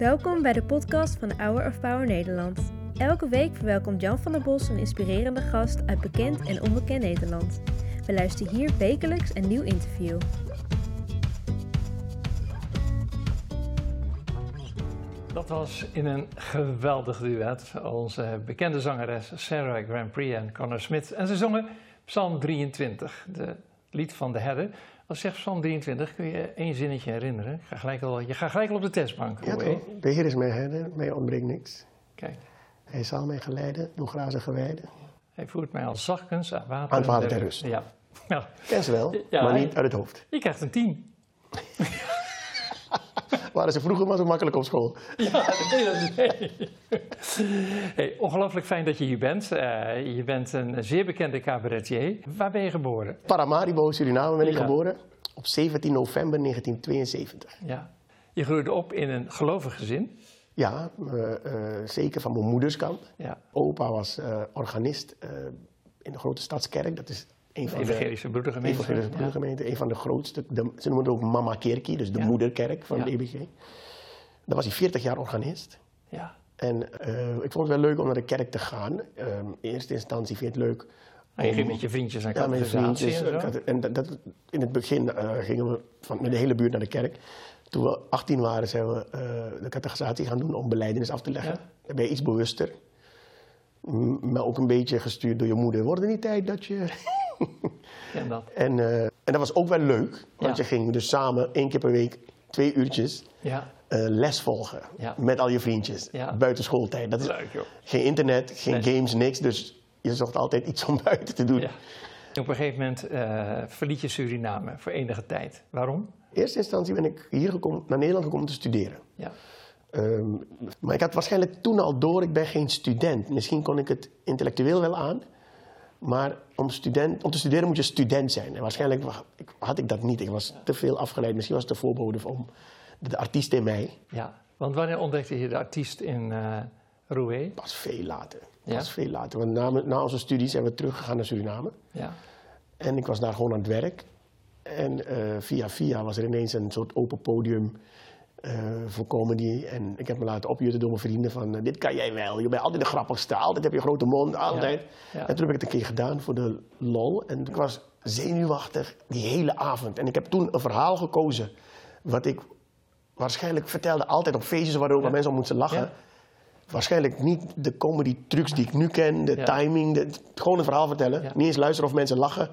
Welkom bij de podcast van Hour of Power Nederland. Elke week verwelkomt Jan van der Bos een inspirerende gast uit bekend en onbekend Nederland. We luisteren hier wekelijks een nieuw interview. Dat was in een geweldig duet. Onze bekende zangeres Sarah Grand Prix en Connor Smith. En ze zongen Psalm 23, de lied van de herder. Als zegt Psalm 23, kun je één zinnetje herinneren. Ik ga gelijk al, je gaat gelijk al op de testbank. Ja, hoor, toch? De Heer is mijn herder, mij ontbreekt niks. Kijk, Hij zal mij geleiden door grazige weiden. hij voert mij als zachtkens aan water. Aan het water ter rust. Ja. ja. Ken ze wel, Ja, maar hij- niet uit het hoofd. Je krijgt een 10. Waren ze vroeger maar zo makkelijk op school. Ja, dat nee. Hey, ongelooflijk fijn dat je hier bent. Eh, je bent een zeer bekende cabaretier. Waar ben je geboren? Paramaribo, Suriname ben ik Ja. geboren. Op 17 november 1972. Ja. Je groeide op in een gelovig gezin. Ja, eh, eh, zeker van mijn moeders kant. Ja. Opa was organist in de grote stadskerk. Dat is een van de evangelische broedergemeente. evangelische Ja. broedergemeenten. Een van de grootste. De, ze noemen het ook Mama Kerkie, dus de Ja. moederkerk van de EBG. Daar was hij 40 jaar organist. Ja. En eh, ik vond het wel leuk om naar de kerk te gaan. Ehm, in eerste instantie vind je het leuk. En je ging met je vriendjes naar Ja, met catechisatie vriendjes. en En dat, dat- in het begin eh, gingen we van, met de hele buurt naar de kerk. Toen we 18 waren, zijn we eh, de catechisatie gaan doen om beleidenis af te leggen. Dan ben je iets bewuster. Maar ook een beetje gestuurd door je moeder. Wordt het niet tijd dat je... En dat. en, eh, en dat was ook wel leuk. Want Ja. je ging dus samen één keer per week, twee uurtjes, Ja. eh, les volgen. Met al je vriendjes. Buiten schooltijd. Dat is Leuk joh. geen internet, geen Nee. games, niks. Dus je zocht altijd iets om buiten te doen. Ja. Op een gegeven moment eh verliet je Suriname voor enige tijd. Waarom? In eerste instantie ben ik hier gekomen, naar Nederland gekomen om te studeren. Ja. Ehm, maar ik had waarschijnlijk toen al door, ik ben geen student. Misschien kon ik het intellectueel wel aan. Maar om, student, om te studeren moet je student zijn. En waarschijnlijk had ik dat niet. Ik was te veel afgeleid. Misschien was het de voorbode om de artiest in mij. ja. Want wanneer ontdekte je de artiest in Roué? Pas veel later. Ja? Pas veel later. Want na onze studie zijn we teruggegaan naar Suriname. Ja. En ik was daar gewoon aan het werk. En eh, via via was er ineens een soort open podium eh, voor comedy. En ik heb me laten opjutten door mijn vrienden van... eh, dit kan jij wel, je bent altijd de grappigste. Altijd heb je een grote mond, altijd. Ja. En toen heb ik het een keer gedaan voor de lol. En ik was zenuwachtig die hele avond. En ik heb toen een verhaal gekozen... wat ik waarschijnlijk vertelde altijd op feestjes... waarover Ja. mensen om moesten lachen. Waarschijnlijk niet de comedy trucs die ik nu ken, de timing, de, gewoon een verhaal vertellen. Niet eens luisteren of mensen lachen.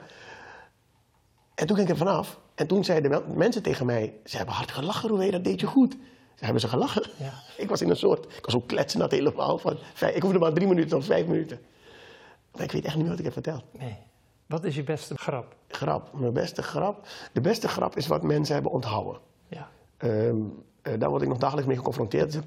En toen ging ik er vanaf. En toen zeiden mensen tegen mij, ze hebben hard gelachen, Roué, dat deed je goed. Ze hebben ze gelachen. Ja. Ik was in een soort, ik was ook kletsend helemaal. Van, ik hoefde maar drie minuten of vijf minuten. Maar ik weet echt niet meer wat ik heb verteld. Nee. Wat is je beste grap? Grap, mijn beste grap. De beste grap is wat mensen hebben onthouden. Ja. Ehm, eh, daar word ik nog dagelijks mee geconfronteerd. Is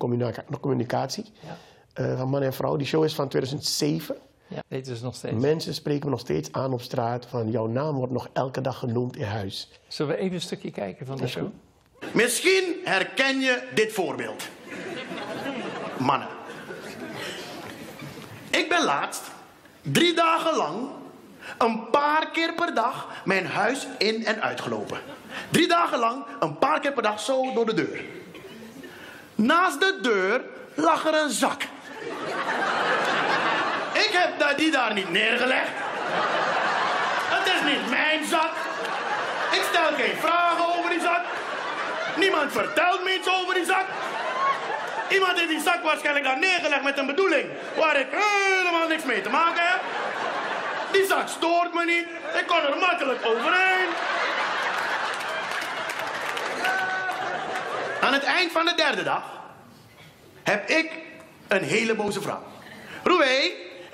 communicatie Ja. eh, van man en vrouw. Die show is van 2007. Ja. Dit is nog steeds. Mensen spreken me nog steeds aan op straat van jouw naam wordt nog elke dag genoemd in huis. Zullen we even een stukje kijken van de show? goed. Misschien herken je dit voorbeeld. Mannen. Ik ben laatst drie dagen lang een paar keer per dag mijn huis in en uitgelopen. Drie dagen lang een paar keer per dag zo door de deur. Naast de deur lag er een zak. Heb daar- die daar niet neergelegd. Het is niet mijn zak. Ik stel geen vragen over die zak. Niemand vertelt me iets over die zak. Iemand heeft die zak waarschijnlijk daar neergelegd met een bedoeling waar ik helemaal niks mee te maken heb. Die zak stoort me niet. Ik kon er makkelijk overheen. Aan het eind van de derde dag heb ik een hele boze vrouw. Roué,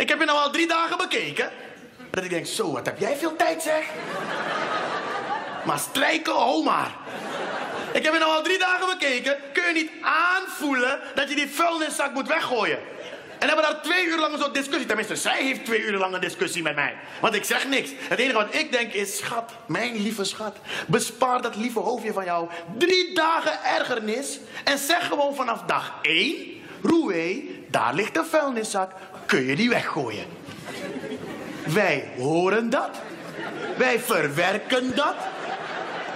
ik heb je nou al drie dagen bekeken. Dat ik denk, zo, wat heb jij veel tijd zeg. Maar strijken, hou maar. Ik heb je nou al drie dagen bekeken. Kun je niet aanvoelen dat je die vuilniszak moet weggooien? En hebben daar twee uur lang soort discussie. Tenminste, zij heeft twee uur lang een discussie met mij. Want ik zeg niks. Het enige wat ik denk is, schat, mijn lieve schat. Bespaar dat lieve hoofdje van jou drie dagen ergernis. En zeg gewoon vanaf dag één... Roué, daar ligt de vuilniszak. Kun je die weggooien? Wij horen dat. Wij verwerken dat.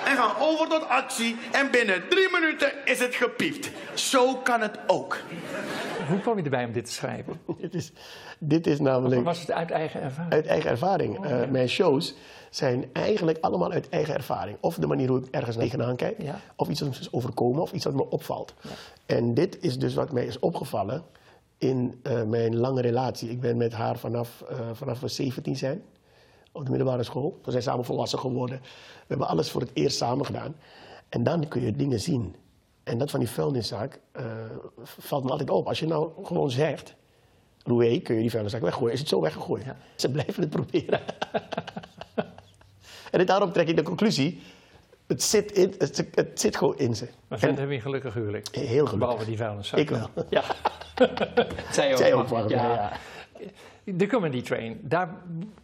en gaan over tot actie. En binnen drie minuten is het gepiept. Zo kan het ook. Hoe kwam je erbij om dit te schrijven? dit, is, dit is Of namelijk was het uit eigen ervaring? uit eigen ervaring. Eh, mijn shows zijn eigenlijk allemaal uit eigen ervaring. Of de manier hoe ik ergens tegenaan kijk, Ja. of iets dat me is overkomen, of iets dat me opvalt. En dit is dus wat mij is opgevallen in eh, mijn lange relatie. Ik ben met haar vanaf, eh, vanaf we 17 zijn, op de middelbare school. We zijn samen volwassen geworden. We hebben alles voor het eerst samen gedaan. En dan kun je dingen zien. En dat van die vuilniszaak eh, valt me altijd op. Als je nou gewoon zegt, Louis, kun je die vuilniszak weggooien? Is het zo weggegooid? Ja. Ze blijven het proberen. en daarom trek ik de conclusie, het zit, in, het, het zit gewoon in ze. Maar verder heb je een gelukkig huwelijk. heel gelukkig. Behalve die vuilniszak. Ik wel. Ja. Zij ook. Zij ook, mij, ja. De Comedy Train, daar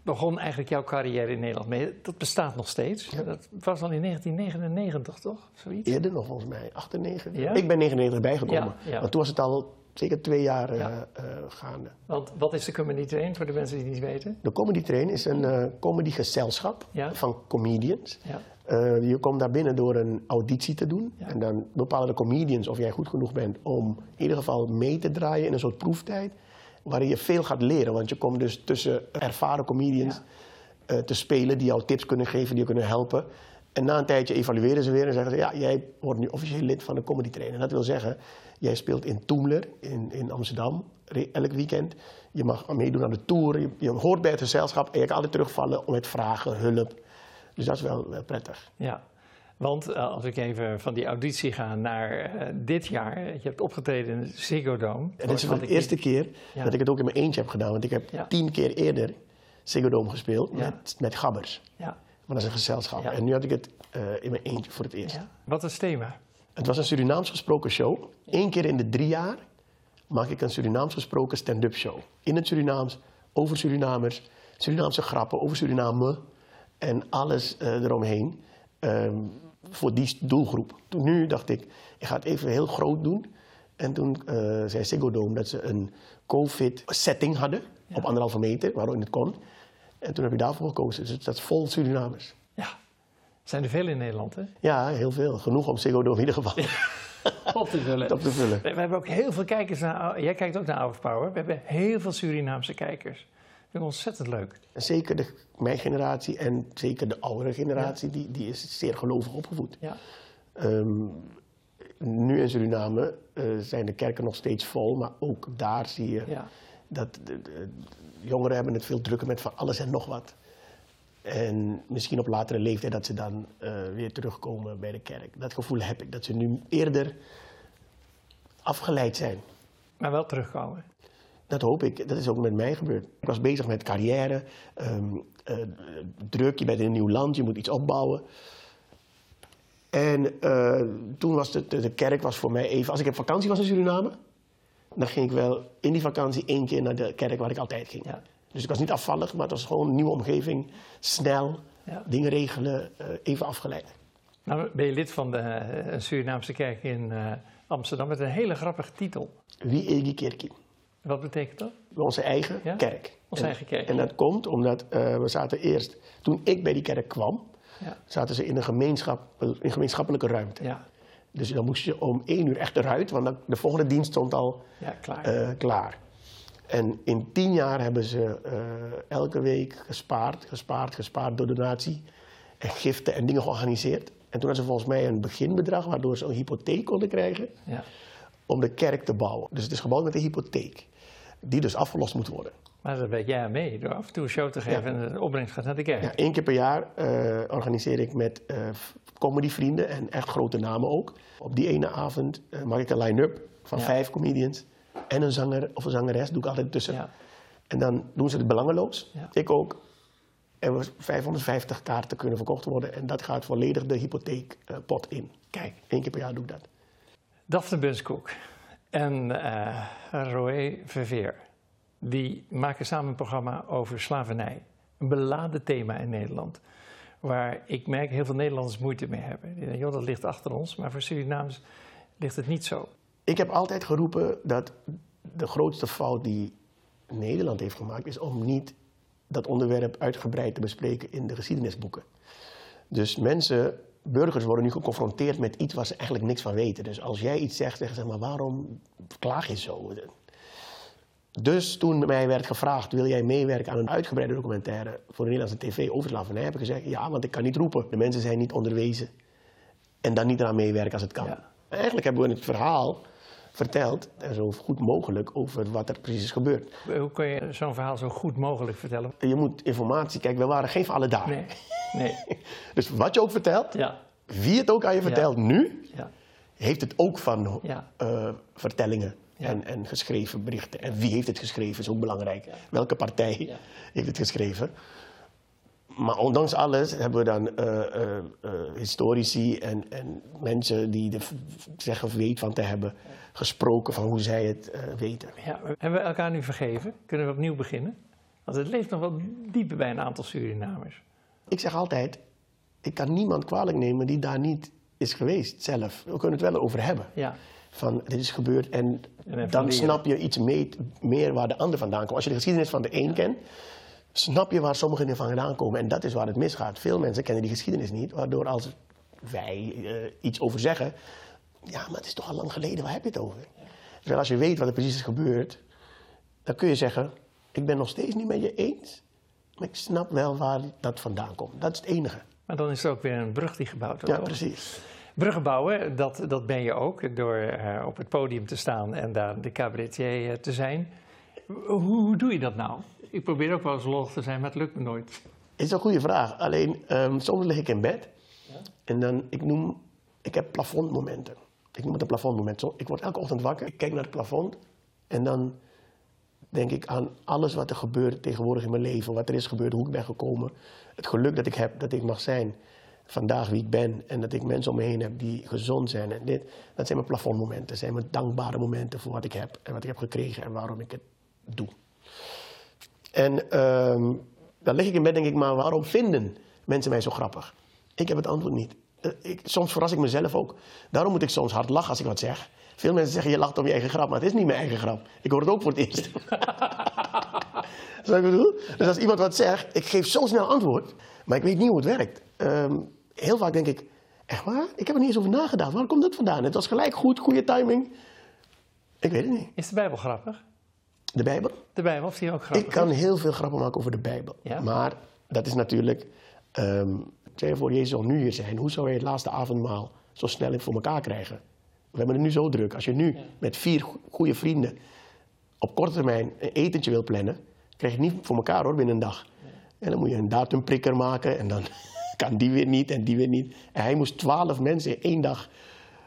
begon eigenlijk jouw carrière in Nederland mee. Dat bestaat nog steeds. Dat was al in 1999, toch? Zoiets? Eerder nog volgens mij, 98. Ja? Ik ben 99 bijgekomen. Ja, ja. Want toen was het al zeker twee jaar eh, eh, gaande. Want wat is de Comedy Train voor de mensen die het niet weten? De Comedy Train is een eh comedygezelschap Ja. van comedians. Ja. Je komt daar binnen door een auditie te doen. En dan bepalen de comedians of jij goed genoeg bent om in ieder geval mee te draaien in een soort proeftijd. Waarin je veel gaat leren. Want je komt dus tussen ervaren comedians te spelen die jou tips kunnen geven, die je kunnen helpen. En na een tijdje evalueren ze weer en zeggen ze: Ja, jij wordt nu officieel lid van de Comedy Train. En dat wil zeggen, jij speelt in Toemler in, in Amsterdam elk weekend. Je mag meedoen aan de tour. Je, je hoort bij het gezelschap en je kan altijd terugvallen met vragen, hulp. Dus dat is wel eh, prettig. Ja. Want eh, als ik even van die auditie ga naar eh, dit jaar. Je hebt opgetreden in Ziggo Dome. En dit is voor de eerste keer Ja. dat ik het ook in mijn eentje heb gedaan. Want ik heb Ja. tien keer eerder Ziggo Dome gespeeld Ja. met, met gabbers. Ja. Maar dat is een gezelschap. En nu had ik het in mijn eentje voor het eerst. Wat is het thema? Het was een Surinaams gesproken show. Eén keer in de drie jaar maak ik een Surinaams gesproken stand-up show. In het Surinaams, over Surinamers, Surinaamse grappen over Suriname en alles eh, eromheen. ehm, voor die doelgroep. Toen nu dacht ik, ik ga het even heel groot doen. En toen eh, zei Ziggo Dome dat ze een COVID-setting hadden op anderhalve meter, waarin het kon. En toen heb ik daarvoor gekozen. Dus dat is vol Surinamers. Ja. Zijn er veel in Nederland, hè? Ja, heel veel. Genoeg om Ziggo Dome in ieder geval Op te vullen. op te vullen. We we hebben ook heel veel kijkers naar. Jij kijkt ook naar of Power. We hebben heel veel Surinaamse kijkers. Ik vind het ontzettend leuk. Zeker de, mijn generatie en zeker de oudere generatie, die, die is zeer gelovig opgevoed. Ja. Ehm, nu in Suriname eh, zijn de kerken nog steeds vol, maar ook daar zie je Ja. dat de, de- jongeren hebben het veel drukker met van alles en nog wat. En misschien op latere leeftijd dat ze dan eh, weer terugkomen bij de kerk. Dat gevoel heb ik, dat ze nu eerder afgeleid zijn. Maar wel terugkomen. Dat hoop ik. Dat is ook met mij gebeurd. Ik was bezig met carrière, ehm, eh, druk, je bent in een nieuw land, je moet iets opbouwen. En eh, toen was de, de, de kerk was voor mij even... Als ik op vakantie was in Suriname, dan ging ik wel in die vakantie één keer naar de kerk waar ik altijd ging. Ja. Dus ik was niet afvallig, maar het was gewoon een nieuwe omgeving. Snel, Ja. dingen regelen, eh, even afgeleid. Nou ben je lid van de eh, Surinaamse kerk in eh, Amsterdam met een hele grappige titel. Wie Egi Kerkie? Wat betekent dat? Onze eigen Ja? kerk. Onze En- eigen kerk. En dat komt omdat we zaten eerst... Toen ik bij die kerk kwam, Ja. zaten ze in een, gemeenschap, een gemeenschappelijke ruimte. Ja, Dus dan moest je om één uur echt eruit, want dan- de volgende dienst stond al ja klaar. klaar. En in tien jaar hebben ze eh, elke week gespaard, gespaard, gespaard door donatie en giften en dingen georganiseerd. En toen hadden ze volgens mij een beginbedrag waardoor ze een hypotheek konden krijgen ja. om de kerk te bouwen. Dus het is gebouwd met een hypotheek, die dus afgelost moet worden. Maar daar werk jij aan mee door af en toe een show te geven en de opbrengst gaat naar de kerk. Ja, één keer per jaar eh, organiseer ik met eh comedyvrienden en echt grote namen ook. Op die ene avond eh, maak ik een line-up van Ja. vijf comedians en een zanger of een zangeres, doe ik altijd tussen. Ja. En dan doen ze het belangeloos, Ja. ik ook. En we 550 kaarten kunnen verkocht worden en dat gaat volledig de hypotheekpot in. Kijk, Eén keer per jaar doe ik dat. Daphne Bunskoek en eh Roé Verveer, die maken samen een programma over slavernij. Een beladen thema in Nederland. Waar ik merk heel veel Nederlanders moeite mee hebben. Die denken, joh, dat ligt achter ons, maar voor Surinaams ligt het niet zo. Ik heb altijd geroepen dat de grootste fout die Nederland heeft gemaakt, is om niet dat onderwerp uitgebreid te bespreken in de geschiedenisboeken. Dus mensen burgers worden nu geconfronteerd met iets waar ze eigenlijk niks van weten. Dus als jij iets zegt, zeggen ze maar waarom klaag je zo? Dus toen mij werd gevraagd, wil jij meewerken aan een uitgebreide documentaire voor de Nederlandse tv over slavernij, heb ik gezegd, ja, want ik kan niet roepen. De mensen zijn niet onderwezen en dan niet eraan meewerken als het kan. Ja. Eigenlijk hebben we het verhaal verteld, en zo goed mogelijk, over wat er precies is gebeurd. Hoe kun je zo'n verhaal zo goed mogelijk vertellen? Je moet informatie, kijk, we waren geen van alle dagen. Nee, nee. Dus wat je ook vertelt, Ja, wie het ook aan je vertelt nu, ja, heeft het ook van eh, vertellingen en, en geschreven berichten. En wie heeft het geschreven is ook belangrijk. Welke partij heeft het geschreven? Maar ondanks alles hebben we dan eh, eh, eh, historici en, en mensen die er zeggen weet van te hebben gesproken van hoe zij het weten. ja. Hebben we elkaar nu vergeven? Kunnen we opnieuw beginnen? Want het leeft nog wel diep bij een aantal Surinamers. Ik zeg altijd, ik kan niemand kwalijk nemen die daar niet is geweest zelf. We kunnen het wel over hebben. Ja, van dit is gebeurd en dan snap je iets mee- meer waar de ander vandaan komt. Als je de geschiedenis van de een kent, snap je waar sommigen ervan vandaan komen. En dat is waar het misgaat. Veel mensen kennen die geschiedenis niet, waardoor als wij eh, iets over zeggen, ja, maar het is toch al lang geleden, waar heb je het over? Terwijl als je weet wat er precies is gebeurd, dan kun je zeggen, ik ben nog steeds niet met je eens, maar ik snap wel waar dat vandaan komt. Dat is het enige. maar dan is er ook weer een brug die gebouwd wordt. Ja, precies. Bruggen bouwen, dat, dat ben je ook door eh, op het podium te staan en daar de cabaretier eh, te zijn. Hoe, hoe doe je dat nou? Ik probeer ook wel eens lollig te zijn, maar het lukt me nooit. is een goede vraag. Alleen ehm, soms lig ik in bed en dan, ik noem, ik heb plafondmomenten. Ik noem het een plafondmoment. Zo, ik word elke ochtend wakker, ik kijk naar het plafond en dan denk ik aan alles wat er gebeurt tegenwoordig in mijn leven. Wat er is gebeurd, hoe ik ben gekomen. Het geluk dat ik heb, dat ik mag zijn vandaag wie ik ben. En dat ik mensen om me heen heb die gezond zijn. En dit, dat zijn mijn plafondmomenten. Dat zijn mijn dankbare momenten voor wat ik heb. En wat ik heb gekregen en waarom ik het doe. En ehm, dan lig ik in bed denk ik, maar waarom vinden mensen mij zo grappig? Ik heb het antwoord niet. Eh, ik, soms verras ik mezelf ook. Daarom moet ik soms hard lachen als ik wat zeg. Veel mensen zeggen, je lacht om je eigen grap, maar het is niet mijn eigen grap. Ik hoor het ook voor het eerst. Wat ik bedoel? Dus als iemand wat zegt, ik geef zo snel antwoord, maar ik weet niet hoe het werkt. Ehm, heel vaak denk ik, echt waar? Ik heb er niet eens over nagedacht. Waar komt dat vandaan? Het was gelijk goed, goede timing. Ik weet het niet. Is de Bijbel grappig? De Bijbel? De Bijbel, of die ook grappig Ik kan heel veel grappen maken over de Bijbel. Ja? Maar dat is natuurlijk. stel je voor, Jezus zal nu hier zijn. Hoe zou hij het laatste avondmaal zo snel voor elkaar krijgen? We hebben het nu zo druk. Als je nu met vier go- goede vrienden op korte termijn een etentje wil plannen, krijg je het niet voor elkaar hoor binnen een dag. En dan moet je een datumprikker maken en dan kan die weer niet en die weer niet. En hij moest twaalf mensen in één dag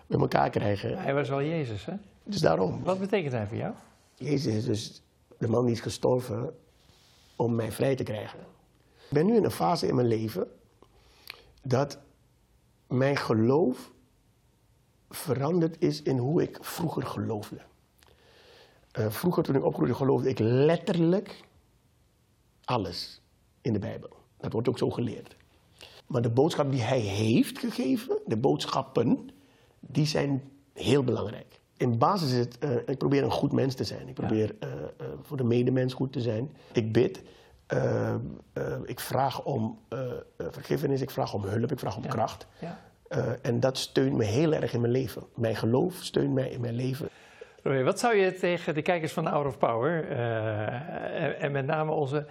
bij elkaar krijgen. Hij was wel Jezus, hè? Dus daarom. Wat betekent hij voor jou? Jezus is dus de man die is gestorven om mij vrij te krijgen. Ik ben nu in een fase in mijn leven dat mijn geloof veranderd is in hoe ik vroeger geloofde. Eh, vroeger toen ik opgroeide geloofde ik letterlijk alles in de Bijbel. Dat wordt ook zo geleerd. Maar de boodschap die hij heeft gegeven, de boodschappen, die zijn heel belangrijk. In basis is het, eh, ik probeer een goed mens te zijn. Ik probeer eh, eh, voor de medemens goed te zijn. Ik bid. ik vraag om vergiffenis, ik vraag om hulp, ik vraag om kracht. Ja. En dat steunt me heel erg in mijn leven. Mijn geloof steunt mij in mijn leven. Roy, wat zou je tegen de kijkers van Out of Power en, en met name onze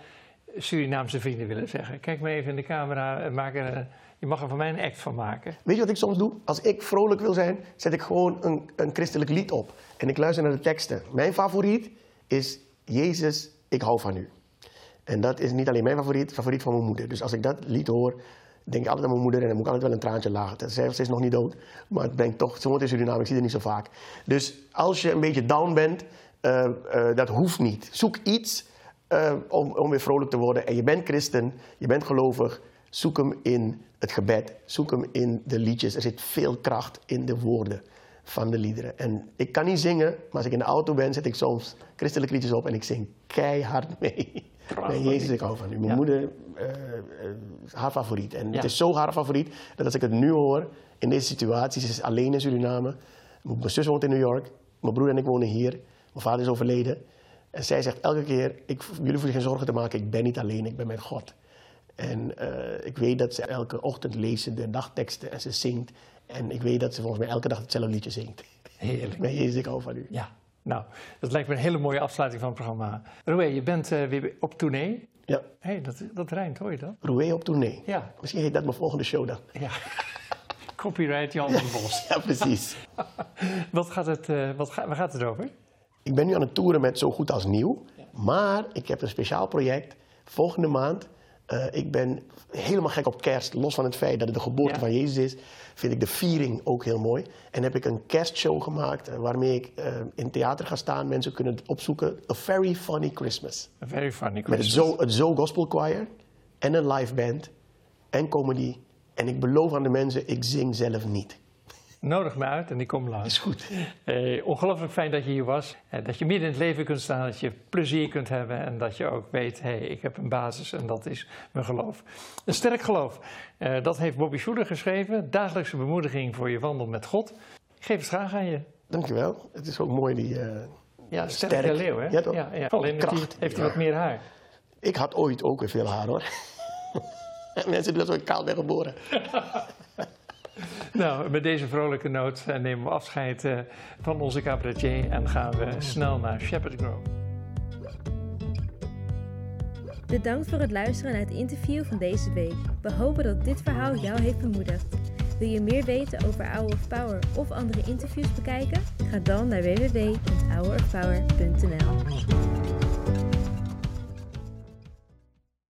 Surinaamse vrienden willen zeggen? Kijk maar even in de camera, en maak er, je mag er van mij een act van maken. Weet je wat ik soms doe? Als ik vrolijk wil zijn, zet ik gewoon een, een christelijk lied op. En ik luister naar de teksten. Mijn favoriet is Jezus, ik hou van u. En dat is niet alleen mijn favoriet, favoriet van mijn moeder. Dus als ik dat lied hoor, denk ik altijd aan mijn moeder en dan moet ik altijd wel een traantje lagen. Ze is nog niet dood, maar het brengt toch, ze woont in Suriname, ik zie het niet zo vaak. Dus als je een beetje down bent, eh, eh, dat hoeft niet. Zoek iets eh, om, om weer vrolijk te worden. En je bent christen, je bent gelovig, zoek hem in het gebed, zoek hem in de liedjes. Er zit veel kracht in de woorden van de liederen. En ik kan niet zingen, maar als ik in de auto ben, zet ik soms christelijke liedjes op en ik zing keihard mee. Nee, Jezus, ik hou van u. Mijn Ja. moeder, eh, eh, haar favoriet. En Ja. het is zo haar favoriet dat als ik het nu hoor, in deze situatie, ze is alleen in Suriname. Mijn zus woont in New York, mijn broer en ik wonen hier. Mijn vader is overleden. En zij zegt elke keer, ik, jullie hoeven geen zorgen te maken, ik ben niet alleen, ik ben met God. En eh, ik weet dat ze elke ochtend lezen de dagteksten en ze zingt. En ik weet dat ze volgens mij elke dag hetzelfde liedje zingt. Heerlijk. Met Jezus, ik hou van u. Ja, nou, dat lijkt me een hele mooie afsluiting van het programma. Roué, je bent eh, weer op tournee. Ja, Hé, dat, dat rijmt, hoor je dat? Roué op tournee. Ja, Misschien heet dat mijn volgende show dan. ja. Copyright Jan van Bos. Ja, precies. Wat gaat het, eh, wat ga, waar gaat het over? Ik ben nu aan het toeren met Zo Goed Als Nieuw. Maar ik heb een speciaal project. Volgende maand. eh, ik ben helemaal gek op kerst. Los van het feit dat het de geboorte Ja. van Jezus is. Vind ik de viering ook heel mooi. En heb ik een kerstshow gemaakt. eh, waarmee ik eh, in theater ga staan. Mensen kunnen het opzoeken. A Very Funny Christmas. A very funny Met het Christmas. Zo, het Zo Gospel Choir. En een live band. En comedy. En ik beloof aan de mensen, ik zing zelf niet. Nodig me uit en ik kom langs. Is goed. Eh, ongelooflijk fijn dat je hier was. Eh, dat je midden in het leven kunt staan, dat je plezier kunt hebben en dat je ook weet, hé, hey, ik heb een basis en dat is mijn geloof. Een sterk geloof. Eh, dat heeft Bobby Schuler geschreven. Dagelijkse bemoediging voor je wandel met God. Ik geef het graag aan je. Dankjewel. Het is ook mooi die... eh, Ja, sterk, Sterk. leeuw, hè? Ja, toch? Ja, ja. Alleen heeft hij, Kracht. heeft hij wat meer haar. Ik had ooit ook weer veel haar hoor. Mensen die dat zo kaal ben geboren. Nou, met deze vrolijke noot eh, nemen we afscheid eh, van onze cabaretier en gaan we snel naar Shepherd Grove. Bedankt voor het luisteren naar het interview van deze week. We hopen dat dit verhaal jou heeft bemoedigd. Wil je meer weten over Hour of Power of andere interviews bekijken? Ga dan naar www.hourofpower.nl